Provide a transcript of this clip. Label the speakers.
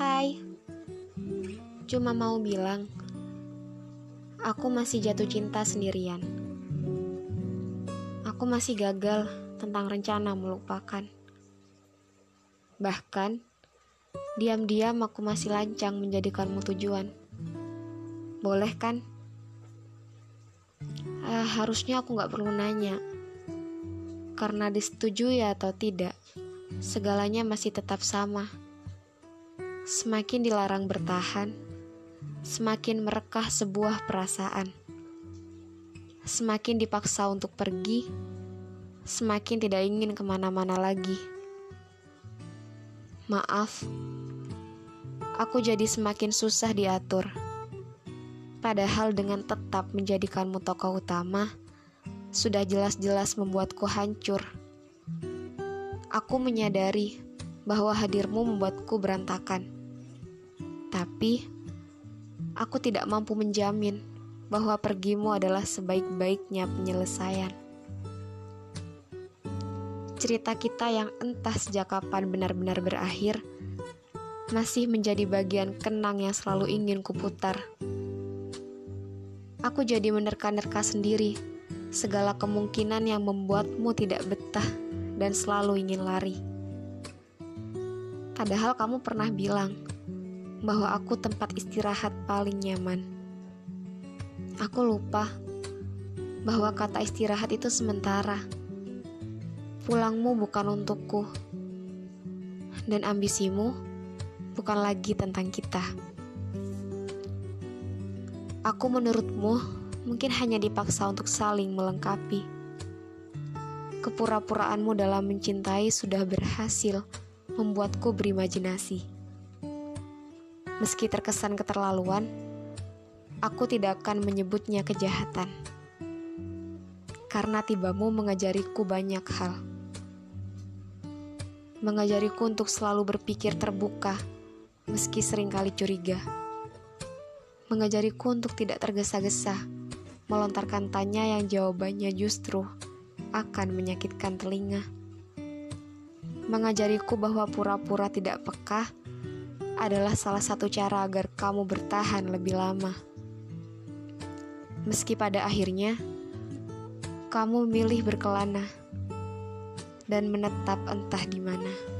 Speaker 1: Hai, cuma mau bilang, aku masih jatuh cinta sendirian. Aku masih gagal tentang rencana melupakan. Bahkan, diam-diam aku masih lancang menjadikanmu tujuan. Boleh kan? Ah, harusnya aku gak perlu nanya. Karena disetujui atau tidak, segalanya masih tetap sama. Semakin dilarang bertahan, semakin merekah sebuah perasaan. Semakin dipaksa untuk pergi, semakin tidak ingin ke mana-mana lagi. Maaf, aku jadi semakin susah diatur. Padahal dengan tetap menjadikanmu tokoh utama, sudah jelas-jelas membuatku hancur. Aku menyadari bahwa hadirmu membuatku berantakan tapi aku tidak mampu menjamin bahwa pergimu adalah sebaik-baiknya penyelesaian. Cerita kita yang entah sejak kapan benar-benar berakhir masih menjadi bagian kenang yang selalu ingin kuputar. Aku jadi menerka-nerka sendiri segala kemungkinan yang membuatmu tidak betah dan selalu ingin lari. Padahal kamu pernah bilang, bahwa aku tempat istirahat paling nyaman. Aku lupa bahwa kata istirahat itu sementara. Pulangmu bukan untukku, dan ambisimu bukan lagi tentang kita. Aku menurutmu mungkin hanya dipaksa untuk saling melengkapi. Kepura-puraanmu dalam mencintai sudah berhasil membuatku berimajinasi. Meski terkesan keterlaluan, aku tidak akan menyebutnya kejahatan. Karena tibamu mengajariku banyak hal. Mengajariku untuk selalu berpikir terbuka, meski sering kali curiga. Mengajariku untuk tidak tergesa-gesa, melontarkan tanya yang jawabannya justru akan menyakitkan telinga. Mengajariku bahwa pura-pura tidak peka adalah salah satu cara agar kamu bertahan lebih lama. Meski pada akhirnya kamu memilih berkelana dan menetap entah di mana.